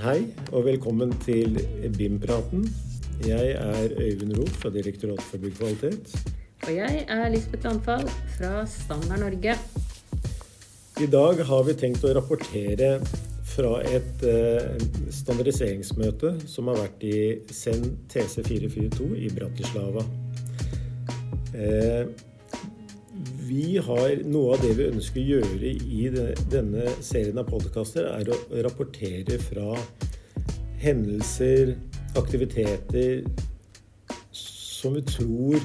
Hei og velkommen til BIM-praten. Jeg er Øyvind Roth fra Direktoratet for byggkvalitet. Og jeg er Lisbeth Landfall fra Standard Norge. I dag har vi tenkt å rapportere fra et eh, standardiseringsmøte som har vært i Sen TC442 i Bratislava. Eh, vi har Noe av det vi ønsker å gjøre i denne serien av podkaster, er å rapportere fra hendelser, aktiviteter som vi tror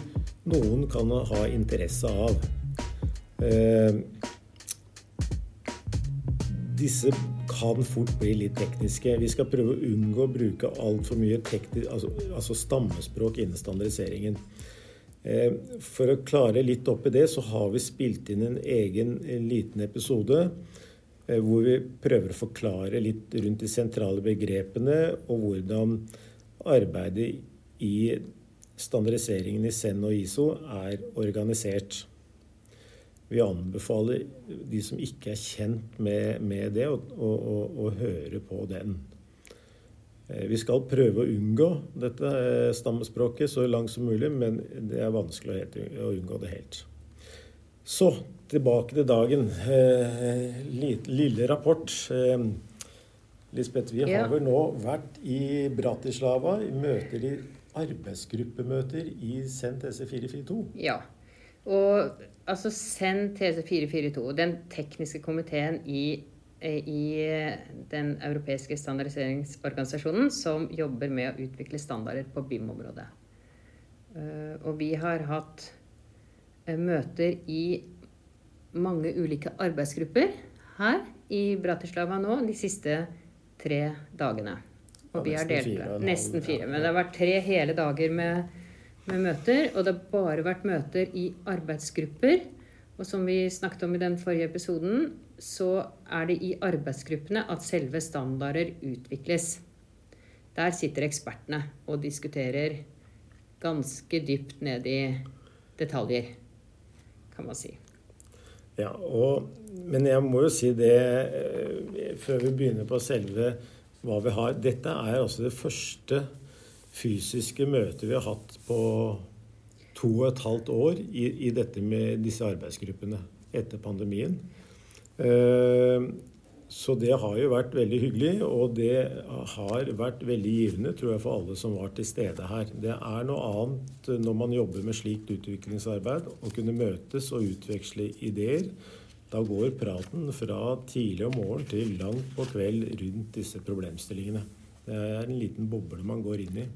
noen kan ha interesse av. Eh, disse kan fort bli litt tekniske. Vi skal prøve å unngå å bruke altfor mye teknisk, altså, altså stammespråk innen standardiseringen. Eh, for å klare litt opp i det, så har vi spilt inn en egen liten episode eh, hvor vi prøver å forklare litt rundt de sentrale begrepene og hvordan arbeidet i standardiseringen i SEN og ISO er organisert. Vi anbefaler de som ikke er kjent med, med det, å, å, å høre på den. Eh, vi skal prøve å unngå dette eh, stammespråket så langt som mulig, men det er vanskelig å unngå det helt. Så tilbake til dagen. Eh, lille rapport. Lisbeth, vi har vel nå vært i Bratislava i møter i arbeidsgruppemøter i SEN TC442. Ja. Og altså SEN TC442, den tekniske komiteen i i eh, den europeiske standardiseringsorganisasjonen som jobber med å utvikle standarder på BIM-området. Eh, og vi har hatt møter i mange ulike arbeidsgrupper her i Bratislava nå de siste tre dagene. Og vi har delt det. Nesten fire. Men det har vært tre hele dager med, med møter. Og det har bare vært møter i arbeidsgrupper. Og som vi snakket om i den forrige episoden, så er det i arbeidsgruppene at selve standarder utvikles. Der sitter ekspertene og diskuterer ganske dypt ned i detaljer, kan man si. Ja, og, men jeg må jo si det eh, før vi begynner på selve hva vi har. Dette er altså det første fysiske møtet vi har hatt på to og et halvt år i, i dette med disse arbeidsgruppene etter pandemien. Eh, så det har jo vært veldig hyggelig, og det har vært veldig givende tror jeg, for alle som var til stede her. Det er noe annet når man jobber med slikt utviklingsarbeid, å kunne møtes og utveksle ideer. Da går praten fra tidlig om morgenen til langt på kveld rundt disse problemstillingene. Det er en liten boble man går inn i.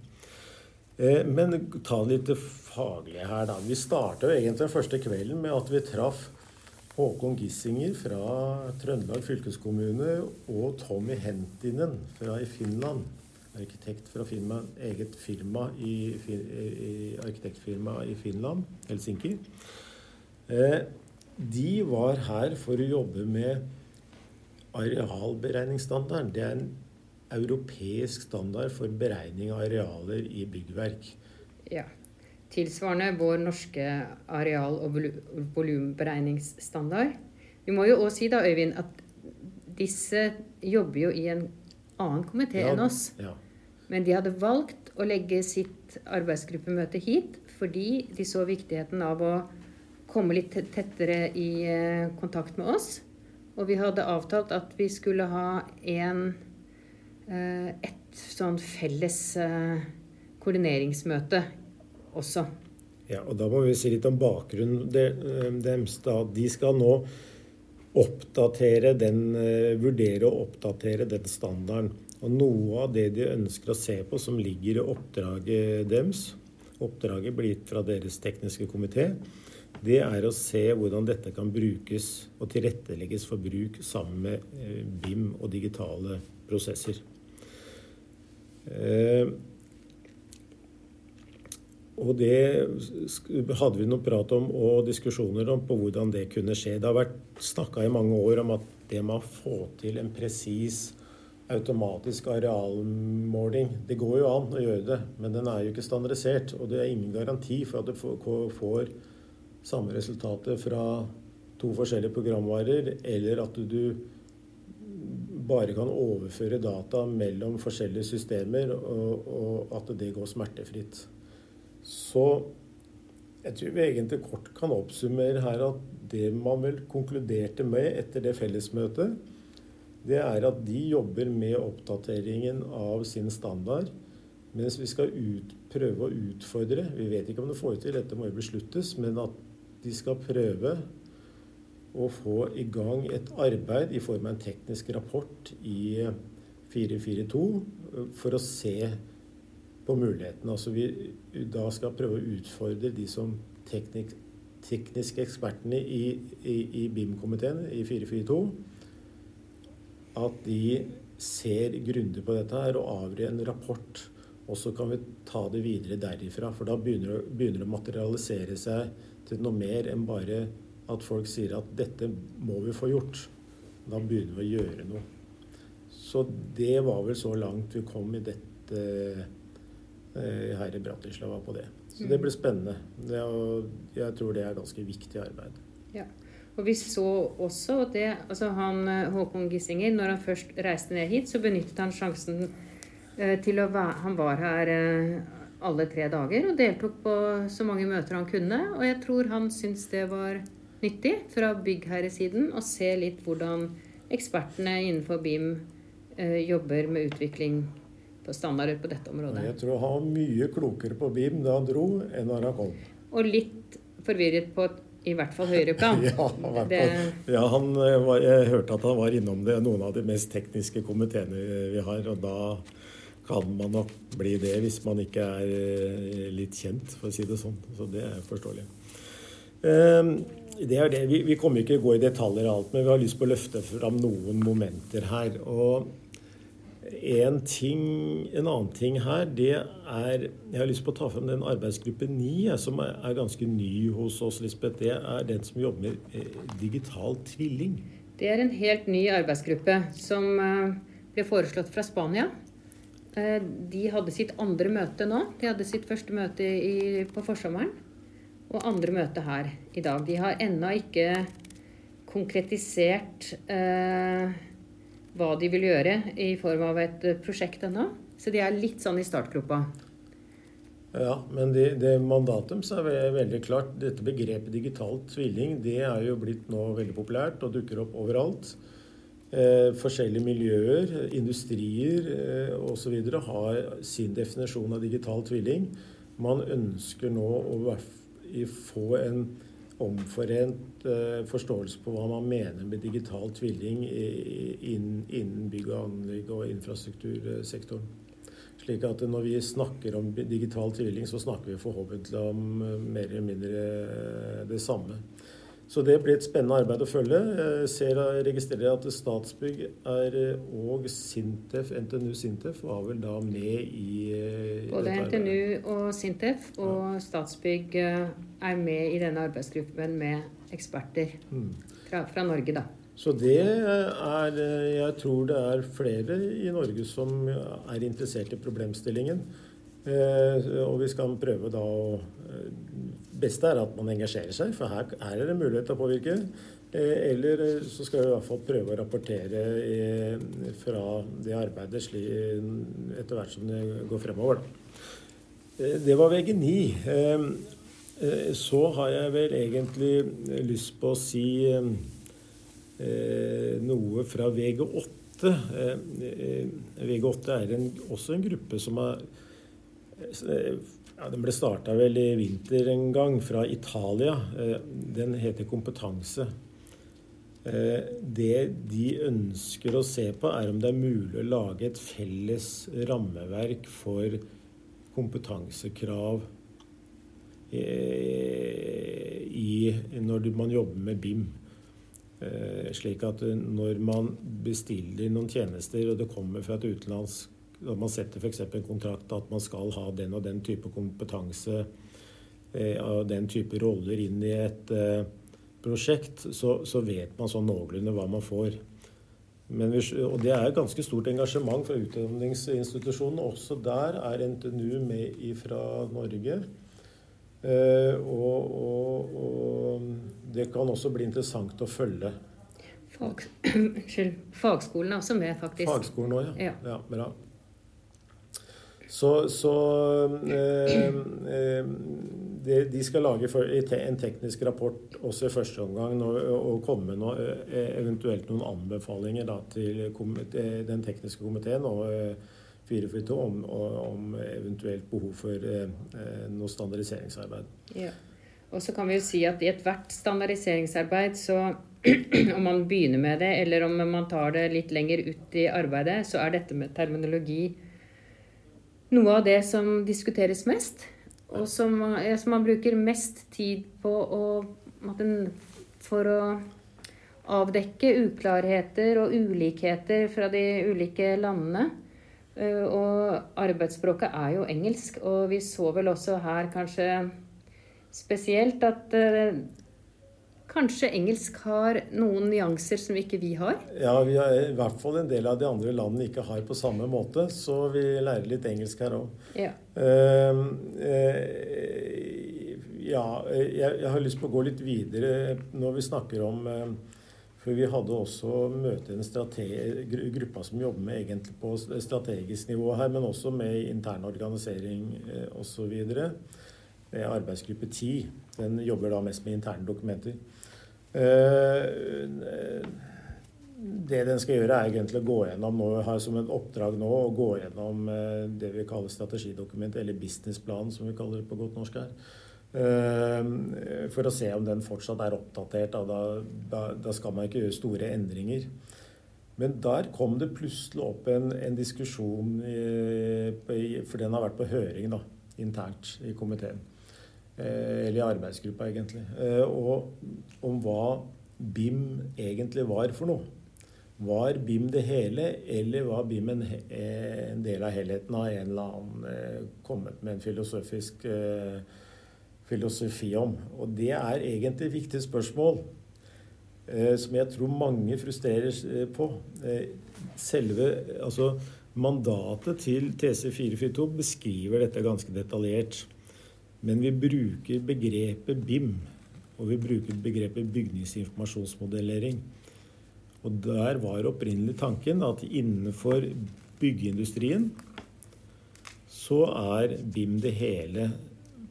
Eh, men ta litt faglig her, da. Vi starta egentlig den første kvelden med at vi traff Håkon Gissinger fra Trøndelag fylkeskommune og Tommy Hentinen fra i Finland, arkitekt fra firma, eget firma i, i, arkitektfirma i Finland, Helsinki. Eh, de var her for å jobbe med arealberegningsstandarden. Det er en europeisk standard for beregning av arealer i byggverk. Ja tilsvarende vår norske areal- og volumberegningsstandard. Vi må jo òg si da, Øyvind, at disse jobber jo i en annen komité ja, enn oss. Ja. Men de hadde valgt å legge sitt arbeidsgruppemøte hit fordi de så viktigheten av å komme litt tettere i eh, kontakt med oss. Og vi hadde avtalt at vi skulle ha en, eh, et sånn felles eh, koordineringsmøte også. Ja, og Da må vi si litt om bakgrunnen eh, deres. De skal nå oppdatere den, eh, vurdere å oppdatere den standarden. Og Noe av det de ønsker å se på, som ligger i oppdraget deres, oppdraget blir gitt fra deres tekniske komité, det er å se hvordan dette kan brukes og tilrettelegges for bruk sammen med eh, BIM og digitale prosesser. Og det hadde vi noe prat om og diskusjoner om på hvordan det kunne skje. Det har vært snakka i mange år om at det med å få til en presis automatisk arealmåling Det går jo an å gjøre det, men den er jo ikke standardisert. Og det er ingen garanti for at du får samme resultatet fra to forskjellige programvarer, eller at du bare kan overføre data mellom forskjellige systemer, og, og at det går smertefritt. Så jeg tror vi egentlig kort kan oppsummere her at det man vel konkluderte med etter det fellesmøtet, det er at de jobber med oppdateringen av sin standard. Mens vi skal ut, prøve å utfordre Vi vet ikke om det får til, dette må jo besluttes. Men at de skal prøve å få i gang et arbeid i form av en teknisk rapport i 442 for å se på mulighetene. Altså vi da skal prøve å utfordre de som teknik, tekniske ekspertene i, i, i BIM-komiteen i 442. At de ser grundig på dette her og avgir en rapport. Og så kan vi ta det videre derifra. For da begynner det å materialisere seg til noe mer enn bare at folk sier at 'dette må vi få gjort'. Da begynner vi å gjøre noe. Så det var vel så langt vi kom i dette her i Bratislava på det. Så det blir spennende. Det, og jeg tror det er ganske viktig arbeid. Ja. Og vi så også det altså han, eh, Håkon Gissinger, når han først reiste ned hit, så benyttet han sjansen eh, til å være Han var her alle tre dager og deltok på så mange møter han kunne. Og jeg tror han syntes det var nyttig fra byggherresiden å se litt hvordan ekspertene innenfor BIM eh, jobber med utvikling på standarder på dette området. Jeg tror han var mye klokere på BIM da han dro, enn da han kom. Og litt forvirret på i hvert fall høyreplan. ja, det... ja han, eh, jeg hørte at han var innom det, noen av de mest tekniske komiteene vi har. Og da kan man nok bli det hvis man ikke er eh, litt kjent, for å si det sånn. Så det er forståelig. Um, det er det. Vi, vi kommer ikke å gå i detaljer og alt, men vi har lyst på å løfte fram noen momenter her. Og en, ting, en annen ting her, det er Jeg har lyst på å ta frem den arbeidsgruppe 9, som er, ganske ny hos oss, Lisbeth. Det er den som jobber med eh, digital tvilling. Det er en helt ny arbeidsgruppe som eh, ble foreslått fra Spania. Eh, de hadde sitt andre møte nå. De hadde sitt første møte i, på forsommeren og andre møte her i dag. De har ennå ikke konkretisert eh, hva de vil gjøre i form av et prosjekt ennå. Så de er litt sånn i startgropa. Ja, men det, det mandatet er veldig klart. Dette begrepet digital tvilling det er jo blitt nå veldig populært og dukker opp overalt. Eh, forskjellige miljøer, industrier eh, osv. har sin definisjon av digital tvilling. Man ønsker nå å få en omforent uh, forståelse på hva man mener med digital tvilling innen, bygg og anlegg og infrastruktursektoren. Slik at når vi snakker om digital tvilling, så snakker vi forhåpentlig om uh, mer eller mindre uh, det samme. Så det blir et spennende arbeid å følge. Jeg ser og registrerer at Statsbygg er, og Sintef, NTNU Sintef var vel da med i Både NTNU og Sintef og ja. Statsbygg eh, er med i denne arbeidsgruppen med eksperter mm. fra, fra Norge, da. Så det er Jeg tror det er flere i Norge som er interessert i problemstillingen. Eh, og vi skal prøve da å beste er at man engasjerer seg, for her, er det mulighet til å påvirke. Eh, eller eh, så skal vi i hvert fall prøve å rapportere i, fra det arbeidet etter hvert som det går fremover. Eh, det var VG9. Så har jeg vel egentlig lyst på å si noe fra VG8. VG8 er en, også en gruppe som har ja, Den ble starta vel i vinter en gang, fra Italia. Eh, den heter Kompetanse. Eh, det de ønsker å se på, er om det er mulig å lage et felles rammeverk for kompetansekrav eh, når man jobber med BIM. Slik at når man bestiller noen tjenester, og det kommer fra et utenlandsk når man setter f.eks. en kontrakt at man skal ha den og den type kompetanse av og den type roller inn i et eh, prosjekt, så, så vet man sånn noenlunde hva man får. Vi, og det er et ganske stort engasjement fra utdanningsinstitusjonene. Også der er NTNU med fra Norge. Eh, og, og, og, det kan også bli interessant å følge. Fag. Fagskolen er også med, faktisk. Fagskolen òg, ja. Ja. ja. Bra. Så, så eh, eh, de, de skal lage en teknisk rapport også i første omgang og, komme med noe, eh, eventuelt noen anbefalinger da, til komite, den tekniske komiteen og 442 om, om eventuelt behov for eh, noe standardiseringsarbeid. Ja. Og så kan vi jo si at i ethvert standardiseringsarbeid, så om man begynner med det, eller om man tar det litt lenger ut i arbeidet, så er dette med terminologi noe av det som diskuteres mest. Og som, som man bruker mest tid på å, for å avdekke uklarheter og ulikheter fra de ulike landene. Eh, og arbeidsspråket er jo engelsk, og vi så vel også her kanskje spesielt at eh, Kanskje engelsk har noen nyanser som ikke vi har? Ja, vi har i hvert fall en del av de andre landene ikke har på samme måte. Så vi lærer litt engelsk her òg. Ja. Uh, uh, ja, jeg, jeg, har lyst på å gå litt videre når vi snakker om uh, For vi hadde også møte en gruppe som jobber med egentlig på strategisk nivå her, men også med intern organisering uh, osv. Arbeidsgruppe 10. Den jobber da mest med interne dokumenter. Eh, det den skal gjøre, er egentlig å gå gjennom nå, har som et oppdrag nå å gå gjennom eh, det vi kaller strategidokument, eller businessplan, som vi kaller det på godt norsk her. Eh, for å se om den fortsatt er oppdatert. Da, da, da skal man ikke gjøre store endringer. Men der kom det plutselig opp en, en diskusjon, i, for den har vært på høring da, internt i komiteen. Eh, eller i arbeidsgruppa, egentlig. Eh, og om hva BIM egentlig var for noe. Var BIM det hele, eller var BIM en, eh, en del av helheten? Har en eller annen kommet med en filosofisk filosofi om? Og det er egentlig et viktig spørsmål. Som jeg tror mange frustrerer på. Selve altså Mandatet til TC442 beskriver dette ganske detaljert. Men vi bruker begrepet BIM, og vi bruker begrepet bygningsinformasjonsmodellering. Og der var opprinnelig tanken at innenfor byggeindustrien så er BIM det hele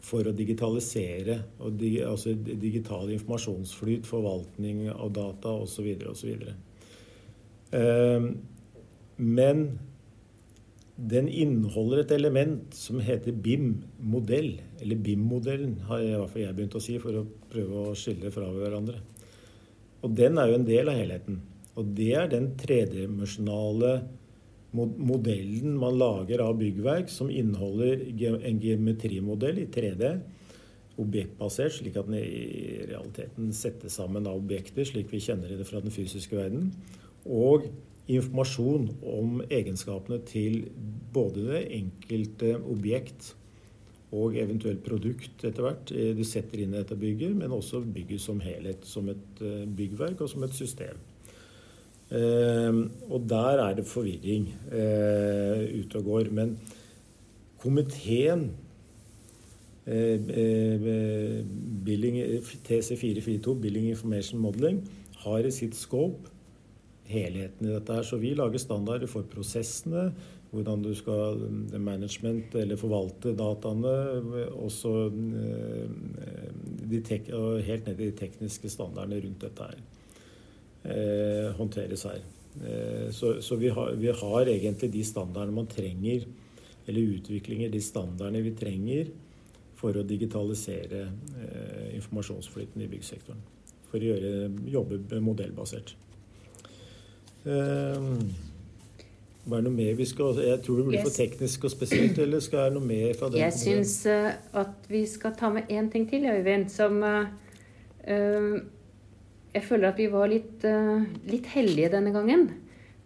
for å digitalisere, altså digital informasjonsflyt, forvaltning av data osv. osv. Eh, men den inneholder et element som heter BIM-modell. Eller BIM-modellen, har i hvert fall jeg begynt å si, for å prøve å skille fra hverandre. Og den er jo en del av helheten. Og det er den tredimensjonale modellen man lager av byggverk, som inneholder en geometrimodell i 3D. Objektbasert, slik at den i realiteten setter sammen av objekter, slik vi kjenner det fra den fysiske verden. Og informasjon om egenskapene til både det enkelte objekt og eventuelt produkt etter hvert eh, du setter inn i dette bygget, men også bygget som helhet, som et eh, byggverk og som et system. Eh, og der er det forvirring ute og går. Men komiteen eh TC442, Billing Information Modeling, har i sitt scope helheten i dette her. Så vi lager standarder for prosessene, hvordan du skal eh, management eller forvalte dataene. Også eh, og helt ned i de tekniske standardene rundt dette her. Eh, håndteres her. Eh, så, så vi, har, vi, har, egentlig de standardene man trenger, eller utviklinger, de standardene vi trenger for å digitalisere eh, informasjonsflyten i byggsektoren. For å gjøre, jobbe modellbasert. Um, er det noe mer vi skal Jeg tror det blir for teknisk og spesielt, eller skal det noe mer fra den? Jeg syns uh, at vi skal ta med én ting til, Øyvind, som uh, uh, Jeg føler at vi var litt, litt heldige denne gangen.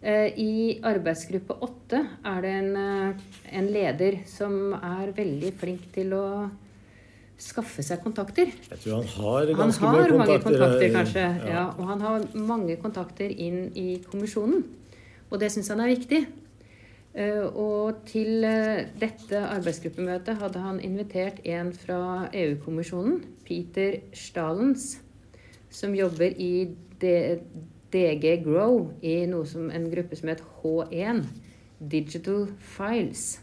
I arbeidsgruppe åtte er det en, en, leder som er veldig flink til å skaffe seg kontakter. Jeg tror han har ganske han har mye kontakter. Mange kontakter kanskje, ja. ja. Og han har mange kontakter inn i kommisjonen. Og det syns han er viktig. Eh, og til eh, dette arbeidsgruppemøtet hadde han invitert en fra EU-kommisjonen, Peter Stalens, som jobber i DG Grow i noe som, en gruppe som het H1, Digital Files.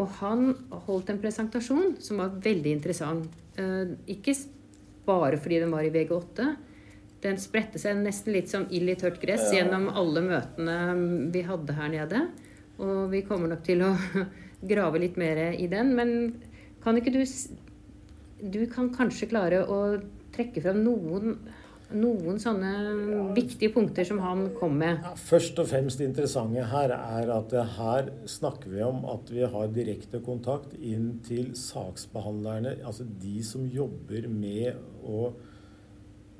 Og han holdt en presentasjon som var veldig interessant. Eh, ikke bare fordi den var i VG8. Den spredte seg nesten litt som ild i tørt gress ja. gjennom alle møtene vi hadde her nede. Og vi kommer nok til å grave litt mer i den. Men kan ikke du Du kan kanskje klare å trekke fram noen noen sånne viktige punkter som han kom med? Ja, først og fremst det interessante her er at her snakker vi om at vi har direkte kontakt inn til saksbehandlerne, altså de som jobber med å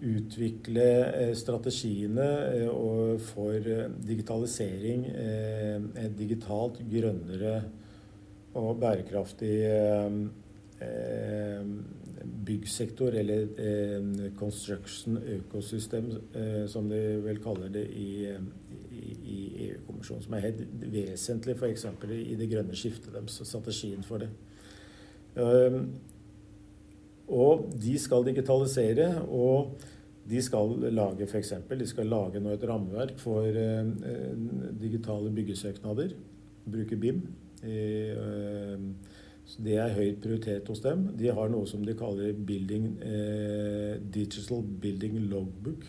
utvikle eh, strategiene eh, for eh, digitalisering, et digitalt grønnere og bærekraftig byggsektor, eller eh, construction økosystem, eh, som de vel kaller det i, i, EU-kommisjonen. Som er helt vesentlig f.eks. i det grønne skiftet deres, strategien for det. Eh, og de skal digitalisere, og de skal lage f.eks. De skal lage nå et rammeverk for uh, digitale byggesøknader. Bruke BIM. I, uh, så Det er høyt prioritert hos dem. De har noe som de kaller building, eh, Digital Building Logbook.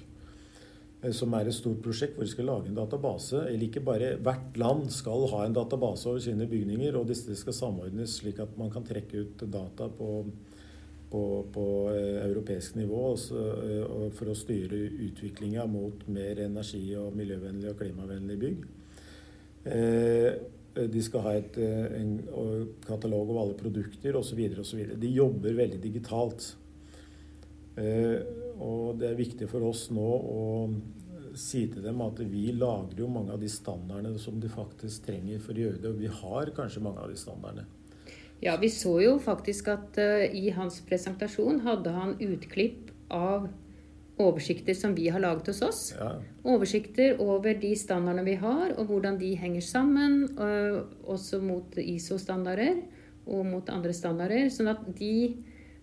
Eh, som er et stort prosjekt hvor de skal lage en database. eller ikke bare Hvert land skal ha en database over sine bygninger, og disse skal samordnes slik at man kan trekke ut data på, på, på eh, europeisk nivå eh, for å styre utviklinga mot mer energi- og miljøvennlig og klimavennlig bygg. De skal ha et, eh, en katalog over alle produkter osv. osv. De jobber veldig digitalt. Eh, og det er viktig for oss nå å si til dem at vi lager jo mange av de standardene som de faktisk trenger for å gjøre det. Og vi har kanskje mange av de standardene. Ja, vi så jo faktisk at i hans presentasjon hadde han utklipp av oversikter som vi har laget hos oss. Ja. Oversikter over de standardene vi har, og hvordan de henger sammen. også mot ISO-standarder og mot andre standarder. Sånn at de,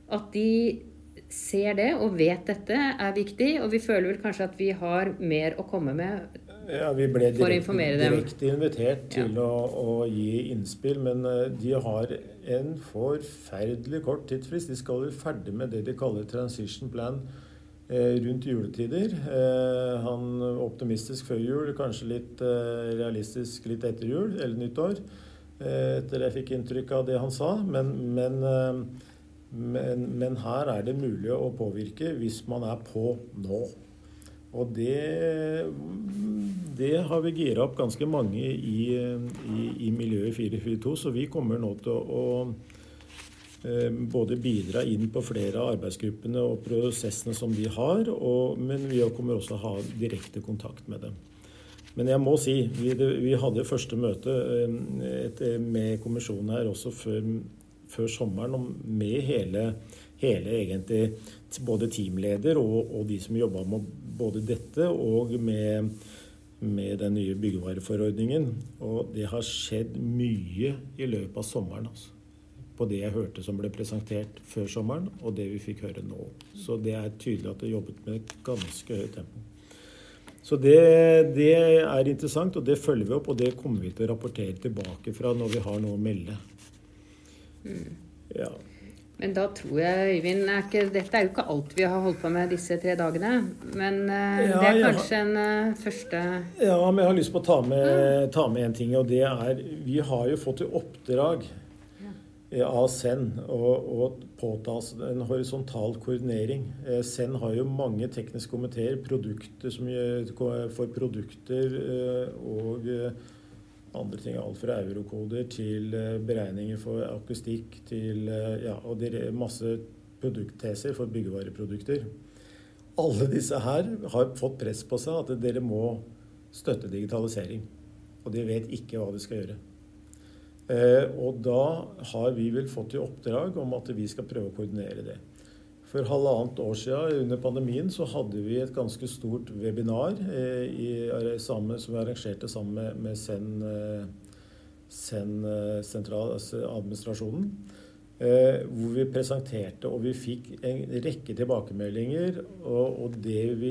at de ser det og vet dette, er viktig. Og vi føler vel kanskje at vi har mer å komme med ja, Vi ble direkte, direkte invitert til ja. å, å, gi innspill, men eh, de har en forferdelig kort tidsfrist. De skal jo ferdig med det de kaller transition plan rundt juletider. Eh, han optimistisk før jul, kanskje litt eh, realistisk litt etter jul eller nyttår. Etter jeg fikk inntrykk av det han sa. Men, men, men, men her er det mulig å påvirke hvis man er på nå. Og det, det har vi gira opp ganske mange i, i, i miljøet 442, så vi kommer nå til å, Eh, både bidra inn på flere av arbeidsgruppene og prosessene som de har, og, men vi kommer også å ha direkte kontakt med dem. Men jeg må si, vi, vi hadde første møte eh, et, med kommisjonen her også før, før sommeren med hele, hele, egentlig både teamleder og, og de som jobba med både dette og med, med den nye byggevareforordningen. Og det har skjedd mye i løpet av sommeren. altså på det jeg hørte som ble presentert før sommeren, og det vi fikk høre nå. Så det er tydelig at det jobbet med et ganske høyt tempo. Så det, det, er interessant, og det følger vi opp, og det kommer vi til å rapportere tilbake fra når vi har noe å melde. Mm. Ja. Men da tror jeg, Øyvind er ikke, Dette er jo ikke alt vi har holdt på med disse tre dagene. Men uh, ja, det er kanskje har, en uh, første Ja, men jeg har lyst på å ta med, ta med en ting. Og det er Vi har jo fått i oppdrag av Zen og, påtas en horisontal koordinering. Zen har jo mange tekniske komiteer produkter som for produkter eh, og eh, andre ting. Alt fra eurokoder til beregninger for akustikk til ja, og masse produktteser for byggevareprodukter. Alle disse her har fått press på seg at dere må støtte digitalisering. Og de vet ikke hva de skal gjøre. Eh, og da har vi vel fått i oppdrag om at vi skal prøve å koordinere det. For halvannet år siden under pandemien så hadde vi et ganske stort webinar eh, i, sammen, som vi arrangerte sammen med, eh, eh, sentral, altså hvor vi presenterte, og vi fikk en rekke tilbakemeldinger. Og, og det vi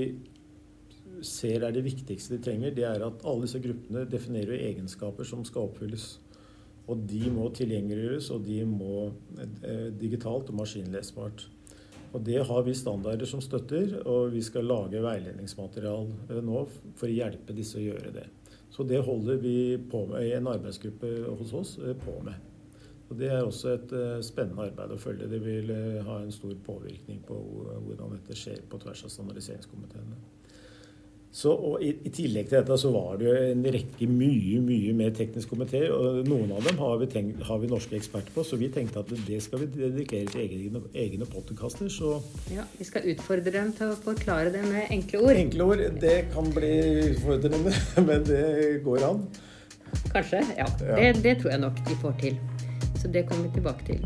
ser er det viktigste de trenger, det er at alle disse gruppene definerer egenskaper som skal oppfylles. Og de må tilgjengeliggjøres, og de må eh, digitalt og maskinlesbart. Og det har vi standarder som støtter, og vi skal lage veiledningsmaterial eh, nå for å hjelpe disse å gjøre det. Så det holder vi på med i en arbeidsgruppe hos oss eh, på med. Og Det er også et spennende arbeid å følge. Det vil ha en stor påvirkning på hvordan dette skjer på tvers av standardiseringskomiteene. Så, i, i, tillegg til dette så var det jo en rekke mye mye mer teknisk komiteer. og Noen av dem har vi, tenkt, har vi, norske eksperter på, så vi tenkte at det skal vi dedikere til egne, egne podkaster. Ja, Vi skal utfordre dem til å forklare det med enkle ord. Enkle ord, Det kan bli utfordrende, men det går an. Kanskje. Ja. ja. Det, det, tror jeg nok de får til. Så det kommer vi tilbake til.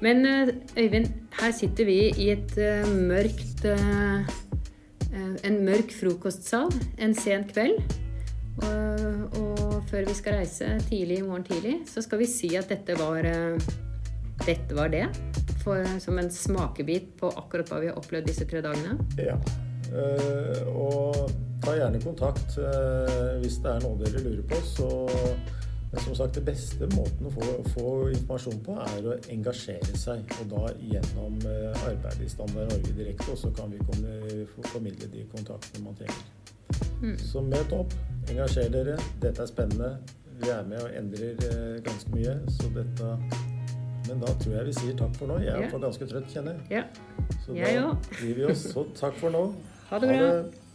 Men eh, Øyvind, her sitter vi i et uh, mørkt Eh, en mørk frokostsal en sen kveld. Og, og, før vi skal reise tidlig i morgen tidlig, så skal vi si at dette var, eh, dette var det. For, som en smakebit på akkurat hva vi har opplevd disse tre dagene. Ja. Uh, og ta gjerne kontakt hvis det er noe dere lurer på. Så men som sagt, det beste måten å få, få, informasjon på, er å engasjere seg. Og da gjennom eh, arbeidet i Standard Norge direkte, og så kan vi komme, formidle de kontaktene man trenger. Mm. Så møt opp, engasjer dere. Dette er spennende. Vi er med og endrer eh, ganske mye. Så dette Men da tror jeg vi sier takk for nå. Jeg er yeah. ganske trøtt, kjenner jeg. Så da gir vi oss. Så takk for nå. Ha det bra. Ha det.